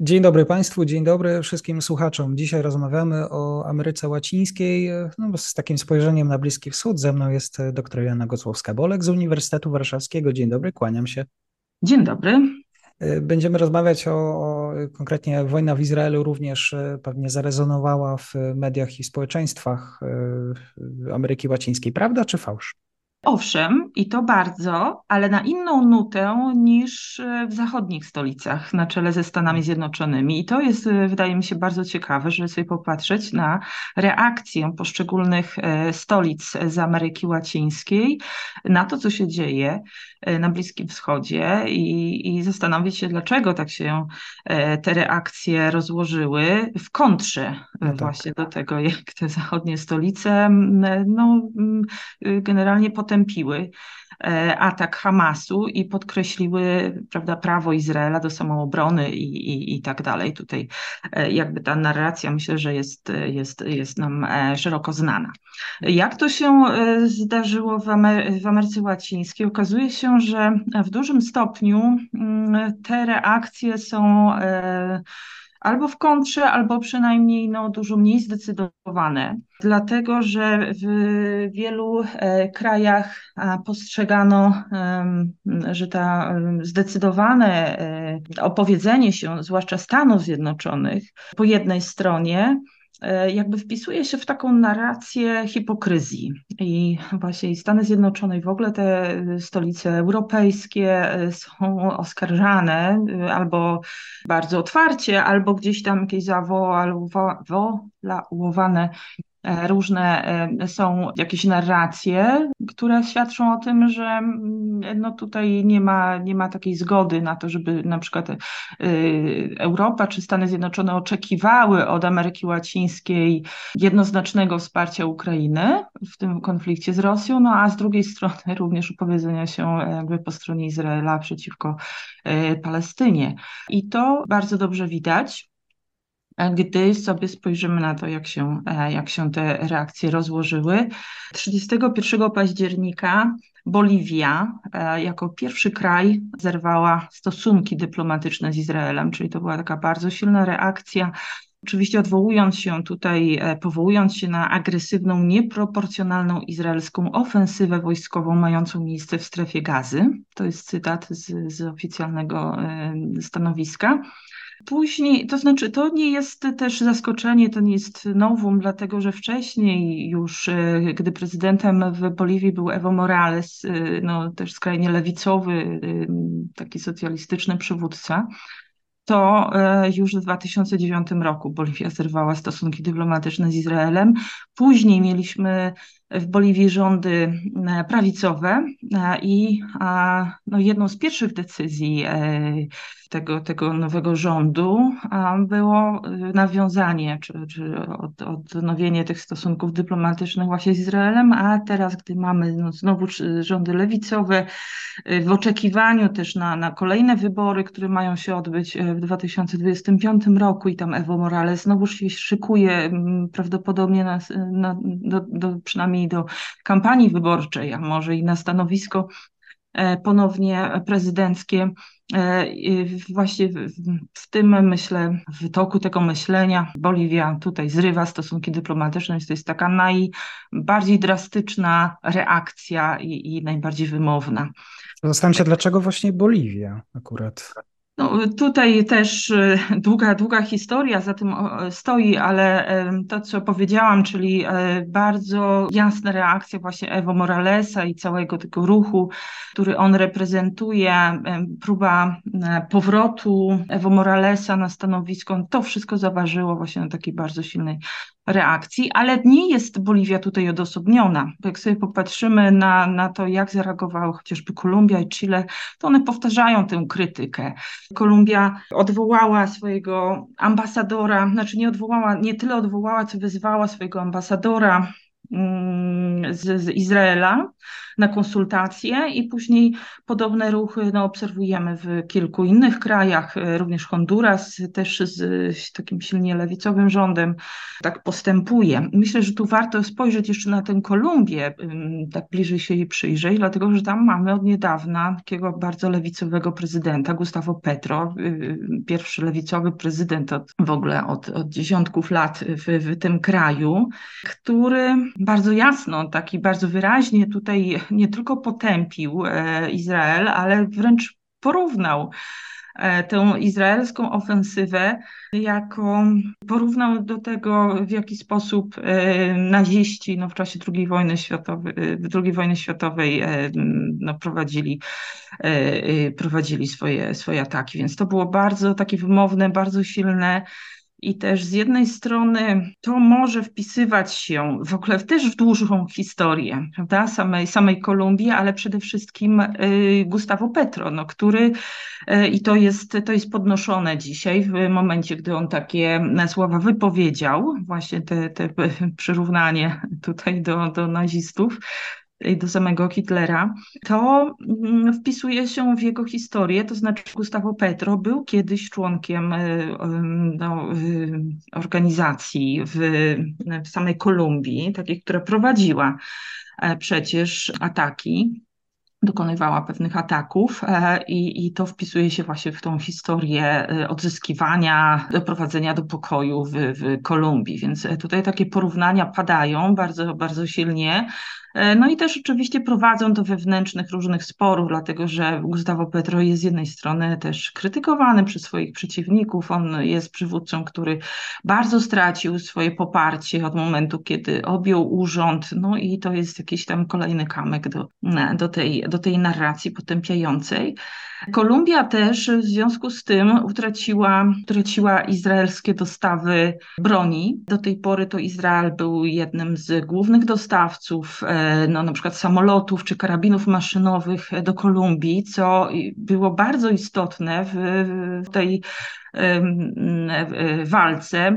Dzień dobry Państwu, dzień dobry wszystkim słuchaczom. Dzisiaj rozmawiamy o Ameryce Łacińskiej no, z takim spojrzeniem na Bliski Wschód. Ze mną jest dr Joanna Gocłowska-Bolek z Uniwersytetu Warszawskiego. Dzień dobry, kłaniam się. Dzień dobry. Będziemy rozmawiać o, o konkretnie wojna w Izraelu również e, pewnie zarezonowała w mediach i społeczeństwach e, Ameryki Łacińskiej. Prawda czy fałsz? Owszem, i to bardzo, ale na inną nutę niż e, w zachodnich stolicach, na czele ze Stanami Zjednoczonymi. I to jest, e, wydaje mi się, bardzo ciekawe, żeby sobie popatrzeć na reakcję poszczególnych e, stolic z Ameryki Łacińskiej na to, co się dzieje na Bliskim Wschodzie i, i zastanowić się, dlaczego tak się te reakcje rozłożyły w kontrze no tak. właśnie do tego, jak te zachodnie stolice no, generalnie potem potępiły e, atak Hamasu i podkreśliły prawda, prawo Izraela do samoobrony i, i, i tak dalej. Tutaj e, jakby ta narracja myślę, że jest, jest, jest nam e, szeroko znana. Jak to się zdarzyło w, w Ameryce Łacińskiej? Okazuje się, że w dużym stopniu mm, te reakcje są albo w kontrze, albo przynajmniej no, dużo mniej zdecydowane, dlatego że w wielu e, krajach postrzegano, że ta zdecydowane e, opowiedzenie się, zwłaszcza Stanów Zjednoczonych, po jednej stronie, jakby wpisuje się w taką narrację hipokryzji. I właśnie Stany Zjednoczone i w ogóle te stolice europejskie e, są oskarżane e, albo bardzo otwarcie, albo gdzieś tam jakieś zawoalowane E, różne e, są jakieś narracje, które świadczą o tym, że mm, no tutaj nie ma, nie ma takiej zgody na to, żeby na przykład e, Europa czy Stany Zjednoczone oczekiwały od Ameryki Łacińskiej jednoznacznego wsparcia Ukrainy w tym konflikcie z Rosją, no a z drugiej strony również upowiedzenia się jakby po stronie Izraela przeciwko Palestynie. I to bardzo dobrze widać gdy sobie spojrzymy na to, jak się, e, jak się te reakcje rozłożyły. 31 października Boliwia e, jako pierwszy kraj zerwała stosunki dyplomatyczne z Izraelem, czyli to była taka bardzo silna reakcja. Oczywiście odwołując się tutaj, e, powołując się na agresywną, nieproporcjonalną izraelską ofensywę wojskową mającą miejsce w strefie gazy. To jest cytat z, z oficjalnego stanowiska. Później, to znaczy, to nie jest też zaskoczenie, to nie jest nowum, dlatego że wcześniej już, e, gdy prezydentem w Boliwii był Evo Morales, e, no, też skrajnie lewicowy, e, taki socjalistyczny przywódca, to już w 2009 roku Boliwia zerwała stosunki dyplomatyczne z Izraelem. Później mieliśmy w Boliwii rządy prawicowe i no, jedną z pierwszych decyzji tego, tego nowego rządu było y, nawiązanie czy, czy od, odnowienie tych stosunków dyplomatycznych właśnie z Izraelem, a teraz, gdy mamy no, znowu rządy lewicowe, y, w oczekiwaniu też na, na kolejne wybory, które mają się odbyć y, w 2025 roku i tam Evo Morales znowu się szykuje prawdopodobnie na, na, do, do, przynajmniej do kampanii wyborczej, a może i na stanowisko ponownie prezydenckie E, właśnie w tym, myślę, w toku tego myślenia Boliwia tutaj zrywa stosunki dyplomatyczne, to jest taka najbardziej drastyczna reakcja i, i najbardziej wymowna. Zastanawiam się, dlaczego właśnie Boliwia akurat? No, tutaj też e, długa, długa historia za tym stoi, ale to, co powiedziałam, czyli e, bardzo jasna reakcja właśnie Evo Moralesa i całego tego ruchu, który on reprezentuje, próba e, powrotu Evo Moralesa na stanowisko, to wszystko zaważyło właśnie na takiej bardzo silnej reakcji, ale nie jest Boliwia tutaj odosobniona. Jak sobie popatrzymy na, na to, jak zareagowały chociażby Kolumbia i Chile, to one powtarzają tę krytykę. Kolumbia odwołała swojego ambasadora, znaczy nie odwołała, nie tyle odwołała, co wyzwała swojego ambasadora mm, z, z Izraela, na konsultacje i później podobne ruchy no, obserwujemy w kilku innych krajach, e, również Honduras też z, takim silnie lewicowym rządem tak postępuje. Myślę, że tu warto spojrzeć jeszcze na tę Kolumbię, tak bliżej się jej przyjrzeć, dlatego że tam mamy od niedawna takiego bardzo lewicowego prezydenta, Gustavo Petro, y, y, pierwszy lewicowy prezydent od, w ogóle od, od dziesiątków lat w, w tym kraju, który bardzo jasno, taki bardzo wyraźnie tutaj nie tylko potępił e, Izrael, ale wręcz porównał e, tę izraelską ofensywę jako porównał do tego, w jaki sposób e, naziści no, w czasie II wojny światowej, II wojny światowej no, prowadzili, prowadzili swoje, swoje ataki. Więc to było bardzo takie wymowne, bardzo silne i też z jednej strony to może wpisywać się w ogóle też w dłuższą historię, prawda, samej, samej Kolumbii, ale przede wszystkim y, Gustavo Petro, no, który y, i to jest, to jest podnoszone dzisiaj w momencie, gdy on takie słowa wypowiedział, właśnie te, te przyrównanie tutaj do, do nazistów, do samego Hitlera, to mm, wpisuje się w jego historię, to znaczy Gustavo Petro był kiedyś członkiem e, no, organizacji w, w samej Kolumbii, takiej, która prowadziła e, przecież ataki dokonywała pewnych ataków e, i, i to wpisuje się właśnie w tą historię odzyskiwania, doprowadzenia do pokoju w, w Kolumbii. Więc tutaj takie porównania padają bardzo, bardzo silnie. E, no i też oczywiście prowadzą do wewnętrznych różnych sporów, dlatego że Gustavo Petro jest z jednej strony też krytykowany przez swoich przeciwników. On jest przywódcą, który bardzo stracił swoje poparcie od momentu, kiedy objął urząd. No i to jest jakiś tam kolejny kamyk do, do, tej, do tej narracji potępiającej. Kolumbia też w związku z tym utraciła, utraciła izraelskie dostawy broni. Do tej pory to Izrael był jednym z głównych dostawców e, no, na przykład samolotów czy karabinów maszynowych do Kolumbii, co było bardzo istotne w, w tej w walce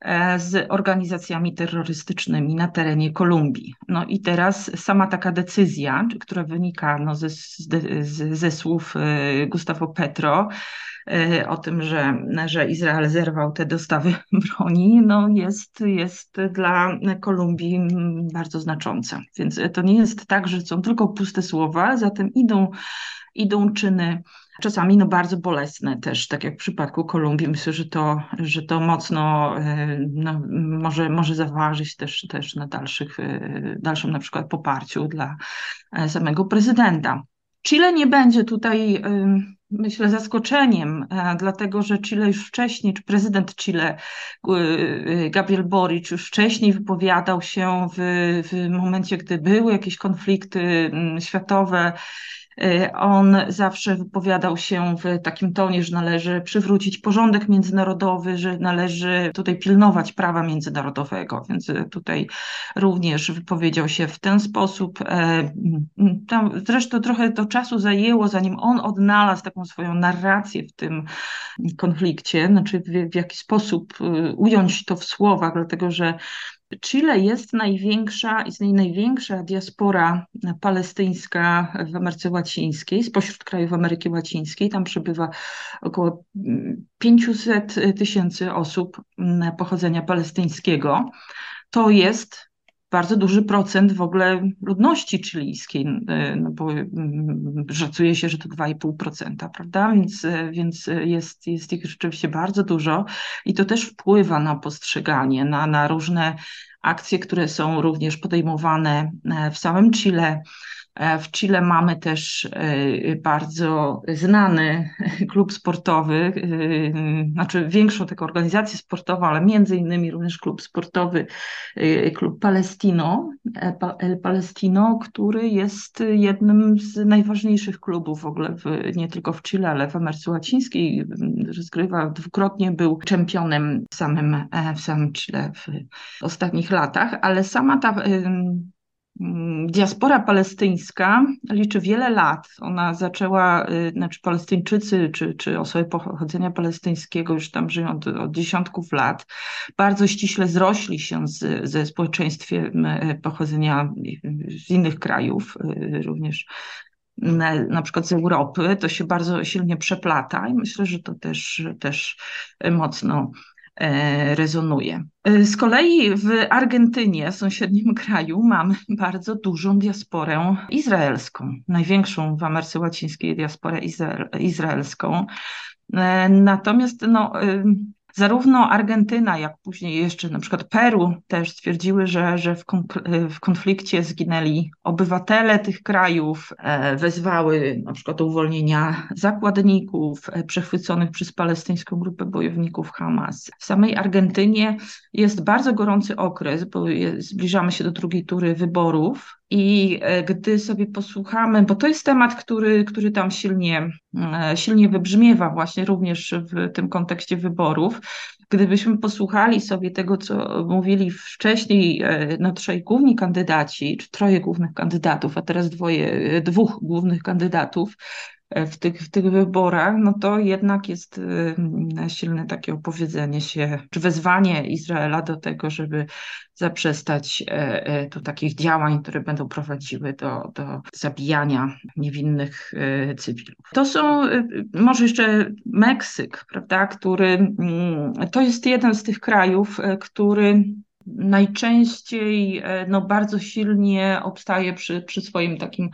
E, z organizacjami terrorystycznymi na terenie Kolumbii. No i teraz sama taka decyzja, która wynika no ze, ze, ze słów e, Gustavo Petro, o tym, że, że Izrael zerwał te dostawy broni, no jest, jest dla Kolumbii bardzo znacząca. Więc to nie jest tak, że są tylko puste słowa, zatem idą, idą czyny czasami no bardzo bolesne też, tak jak w przypadku Kolumbii. Myślę, że to, że to mocno e, no, może, może zaważyć też, też na dalszych, e, dalszym na przykład poparciu dla e, samego prezydenta. Chile nie będzie tutaj, myślę, zaskoczeniem, dlatego że Chile już wcześniej, czy prezydent Chile, Gabriel Boric, już wcześniej wypowiadał się w, w momencie, gdy były jakieś konflikty światowe. Y, on zawsze wypowiadał się w takim tonie, że należy przywrócić porządek międzynarodowy, że należy tutaj pilnować prawa międzynarodowego, więc y, tutaj również wypowiedział się w ten sposób. E, tam zresztą trochę to czasu zajęło, zanim on odnalazł taką swoją narrację w tym konflikcie, znaczy w, w jaki sposób y, ująć to w słowach, dlatego że Chile jest największa, istnieje największa diaspora palestyńska w Ameryce Łacińskiej, spośród krajów Ameryki Łacińskiej. Tam przebywa około 500 tysięcy osób pochodzenia palestyńskiego. To jest bardzo duży procent w ogóle ludności chilijskiej, no bo szacuje się, że to 2,5%, prawda? Więc, więc jest, jest ich rzeczywiście bardzo dużo i to też wpływa na postrzeganie, na, na różne akcje, które są również podejmowane e, w samym Chile, E, w Chile mamy też e, bardzo znany klub sportowy, e, znaczy większą taką organizację sportową, ale między innymi również klub sportowy, klub Palestino, El Palestino, który jest jednym z najważniejszych klubów w ogóle w, nie tylko w Chile, ale w Ameryce Łacińskiej. Rozgrywa dwukrotnie, był czempionem w samym, w samym Chile w ostatnich latach, ale sama ta Mm, diaspora palestyńska liczy wiele lat. Ona zaczęła, y, znaczy Palestyńczycy czy, czy osoby pochodzenia palestyńskiego już tam żyją od, od dziesiątków lat, bardzo ściśle zrośli się z, ze społeczeństwem y, pochodzenia z innych krajów, y, również na, przykład z Europy. To się bardzo silnie przeplata i myślę, że to też, też mocno E, rezonuje. E, z kolei w Argentynie, sąsiednim kraju, mamy bardzo dużą diasporę izraelską, największą w Ameryce Łacińskiej diasporę izrael, izraelską. E, natomiast no, Zarówno Argentyna, jak później jeszcze na przykład Peru też stwierdziły, że, że w, konflikcie zginęli obywatele tych krajów, e, wezwały na przykład do uwolnienia zakładników e, przechwyconych przez palestyńską grupę bojowników Hamas. W samej Argentynie jest bardzo gorący okres, bo zbliżamy się do drugiej tury wyborów i e, gdy sobie posłuchamy, bo to jest temat, który, który tam silnie, e, silnie wybrzmiewa właśnie również w tym kontekście wyborów, gdybyśmy posłuchali sobie tego, co mówili wcześniej e, no, trzej główni kandydaci, czy troje głównych kandydatów, a teraz dwoje, dwóch głównych kandydatów, w tych, w tych wyborach, no to jednak jest y, silne takie opowiedzenie się, czy wezwanie Izraela do tego, żeby zaprzestać e, e, tu takich działań, które będą prowadziły do, do zabijania niewinnych e, cywilów. To są może jeszcze Meksyk, prawda, który mm, to jest jeden z tych krajów, który najczęściej no, bardzo silnie obstaje przy, przy swoim takim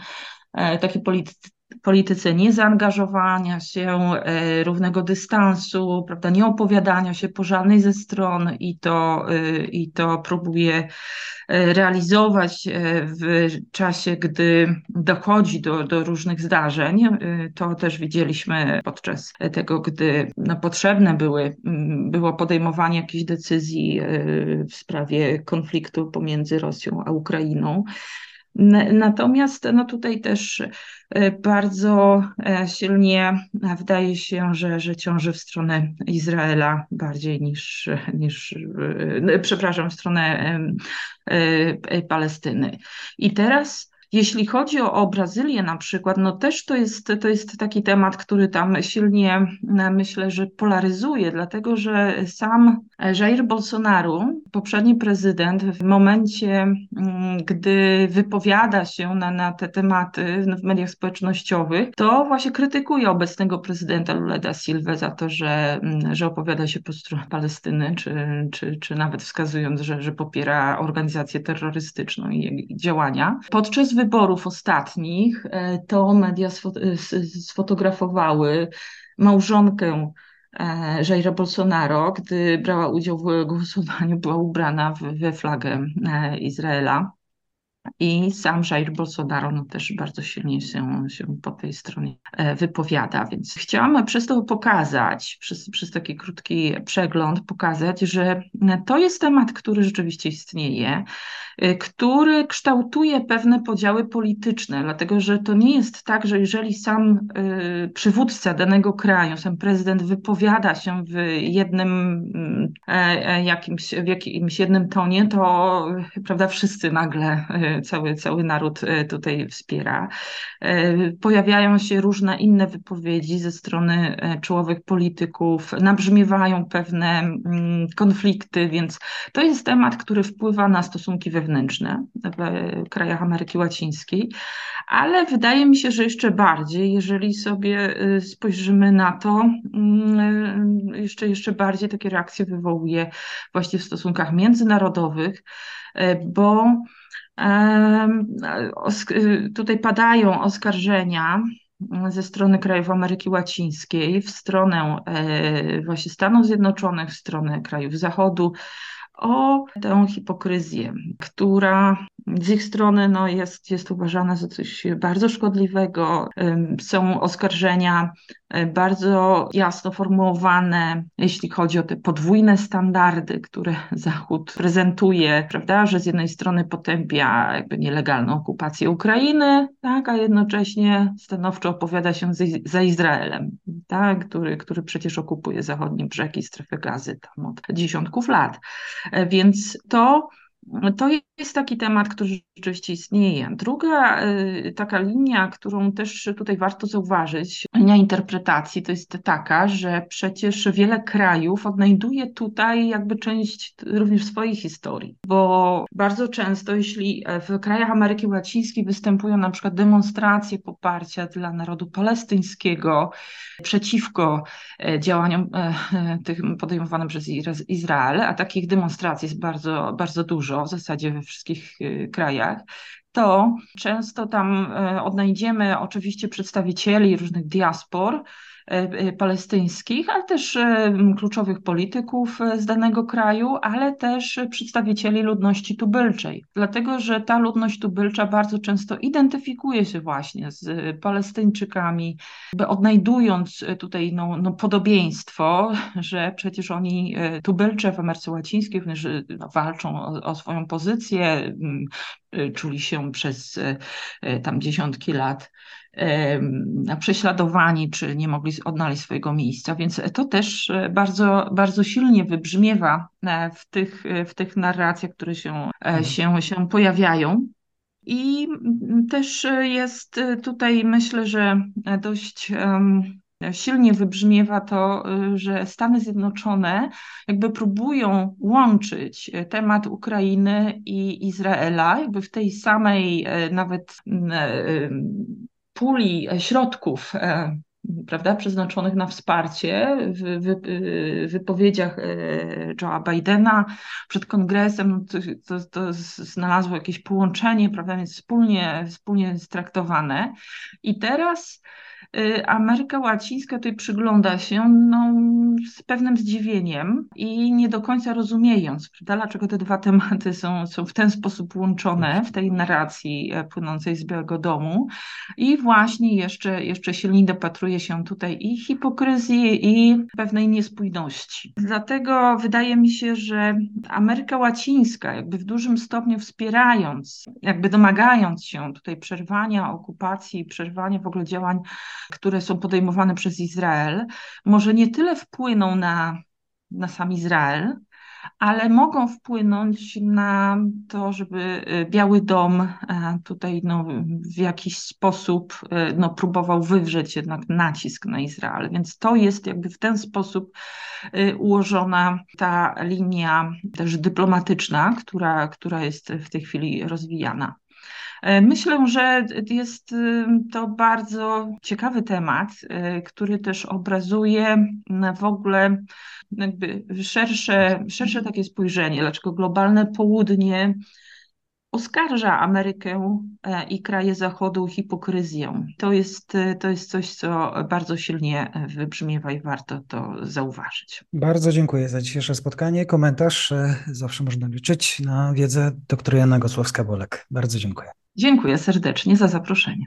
takiej polityce polityce niezaangażowania się, e, równego dystansu, prawda, nieopowiadania się po żadnej ze stron i to, e, i to próbuje e, realizować w czasie, gdy dochodzi do, do różnych zdarzeń. To też widzieliśmy podczas tego, gdy no, potrzebne były, było podejmowanie jakichś decyzji w sprawie konfliktu pomiędzy Rosją a Ukrainą. Natomiast no tutaj też e, bardzo e, silnie wydaje się, że, że ciąży w stronę Izraela bardziej niż, niż e, przepraszam, w stronę Palestyny. I teraz jeśli chodzi o, o Brazylię na przykład, no też to jest, to jest taki temat, który tam silnie myślę, że polaryzuje, dlatego że sam Jair Bolsonaro, poprzedni prezydent, w momencie, mm, gdy wypowiada się na, na te tematy w mediach społecznościowych, to właśnie krytykuje obecnego prezydenta Lula da Silva za to, że, mm, że opowiada się po stronie Palestyny, czy, czy, czy nawet wskazując, że, że popiera organizację terrorystyczną i jej działania. Podczas wyborów ostatnich e, to media sfotografowały małżonkę e, Jaira Bolsonaro, gdy brała udział w głosowaniu, była ubrana we flagę e, Izraela. I sam Jair Bolsonaro no, też bardzo silnie się, się po tej stronie wypowiada. Więc chciałam przez to pokazać, przez, przez taki krótki przegląd, pokazać, że to jest temat, który rzeczywiście istnieje. Y, który kształtuje pewne podziały polityczne, dlatego że to nie jest tak, że jeżeli sam przywódca danego kraju, sam prezydent wypowiada się w jednym mm, e, e, jakimś, w jakimś jednym tonie, to prawda, wszyscy nagle, cały, cały naród tutaj wspiera. E, pojawiają się różne inne wypowiedzi ze strony czołowych polityków, nabrzmiewają pewne mm, konflikty, więc to jest temat, który wpływa na stosunki wewnętrzne w krajach Ameryki Łacińskiej, ale wydaje mi się, że jeszcze bardziej, jeżeli sobie spojrzymy na to, mm, jeszcze, jeszcze bardziej takie reakcje wywołuje właśnie w stosunkach międzynarodowych, bo tutaj padają oskarżenia ze strony krajów Ameryki Łacińskiej w stronę właśnie Stanów Zjednoczonych, w stronę krajów Zachodu, o tę hipokryzję, która z ich strony no, jest, jest uważane za coś bardzo szkodliwego. Są oskarżenia e, bardzo jasno formułowane, jeśli chodzi o te podwójne standardy, które Zachód prezentuje, prawda, że z jednej strony potępia jakby nielegalną okupację Ukrainy, tak, a jednocześnie stanowczo opowiada się za Izraelem, tak, który, który przecież okupuje zachodni brzeg i strefę gazy tam od dziesiątków lat. E, więc to to jest taki temat, który rzeczywiście istnieje. Druga y, taka linia, którą też tutaj warto zauważyć, linia interpretacji, to jest taka, że przecież wiele krajów odnajduje tutaj jakby część również swojej historii, bo bardzo często, jeśli w krajach Ameryki Łacińskiej występują na przykład demonstracje poparcia dla narodu palestyńskiego przeciwko e, działaniom e, e, tym podejmowanym przez Izrael, a takich demonstracji jest bardzo, bardzo dużo, w zasadzie we wszystkich krajach, to często tam odnajdziemy oczywiście przedstawicieli różnych diaspor, palestyńskich, ale też e, kluczowych polityków z danego kraju, ale też przedstawicieli ludności tubylczej. Dlatego, że ta ludność tubylcza bardzo często identyfikuje się właśnie z Palestyńczykami, odnajdując tutaj no, no podobieństwo, że przecież oni tubylcze w Ameryce Łacińskiej również no, walczą o, o swoją pozycję, czuli się przez tam dziesiątki lat prześladowani, czy nie mogli odnaleźć swojego miejsca. Więc to też e, bardzo, bardzo silnie wybrzmiewa e, w tych, w tych narracjach, które się, e, mhm. się, się pojawiają. I też jest tutaj, myślę, że dość silnie wybrzmiewa to, że Stany Zjednoczone jakby próbują łączyć temat Ukrainy i Izraela, jakby w tej samej nawet puli środków e, prawda, przeznaczonych na wsparcie w, wypowiedziach e, Joe'a Bidena przed kongresem, no to, to, znalazło jakieś połączenie, prawda, więc wspólnie, wspólnie straktowane. I teraz Y, Ameryka Łacińska tutaj przygląda się no, z pewnym zdziwieniem i nie do końca rozumiejąc, prawda, dlaczego te dwa tematy są, są w ten sposób łączone w tej narracji e, płynącej z Białego Domu. I właśnie jeszcze, jeszcze silniej dopatruje się tutaj i hipokryzji, i pewnej niespójności. Dlatego wydaje mi się, że Ameryka Łacińska, jakby w dużym stopniu wspierając, jakby domagając się tutaj przerwania okupacji, przerwania w ogóle działań które są podejmowane przez Izrael, może nie tyle wpłyną na, na sam Izrael, ale mogą wpłynąć na to, żeby y, Biały Dom e, tutaj no, w jakiś sposób e, no, próbował wywrzeć jednak nacisk na Izrael. Więc to jest jakby w ten sposób y, ułożona ta linia też dyplomatyczna, która, która jest w tej chwili rozwijana. E, myślę, że jest y, to bardzo ciekawy temat, y, który też obrazuje w ogóle jakby szersze, szersze takie spojrzenie, dlaczego globalne południe oskarża Amerykę e, i kraje Zachodu o hipokryzję. To jest, e, to jest coś, co bardzo silnie wybrzmiewa i warto to zauważyć. Bardzo dziękuję za dzisiejsze spotkanie. Komentarz. Zawsze można liczyć na wiedzę doktora Jana Gosławska-Bolek. Bardzo dziękuję. Dziękuję serdecznie za zaproszenie.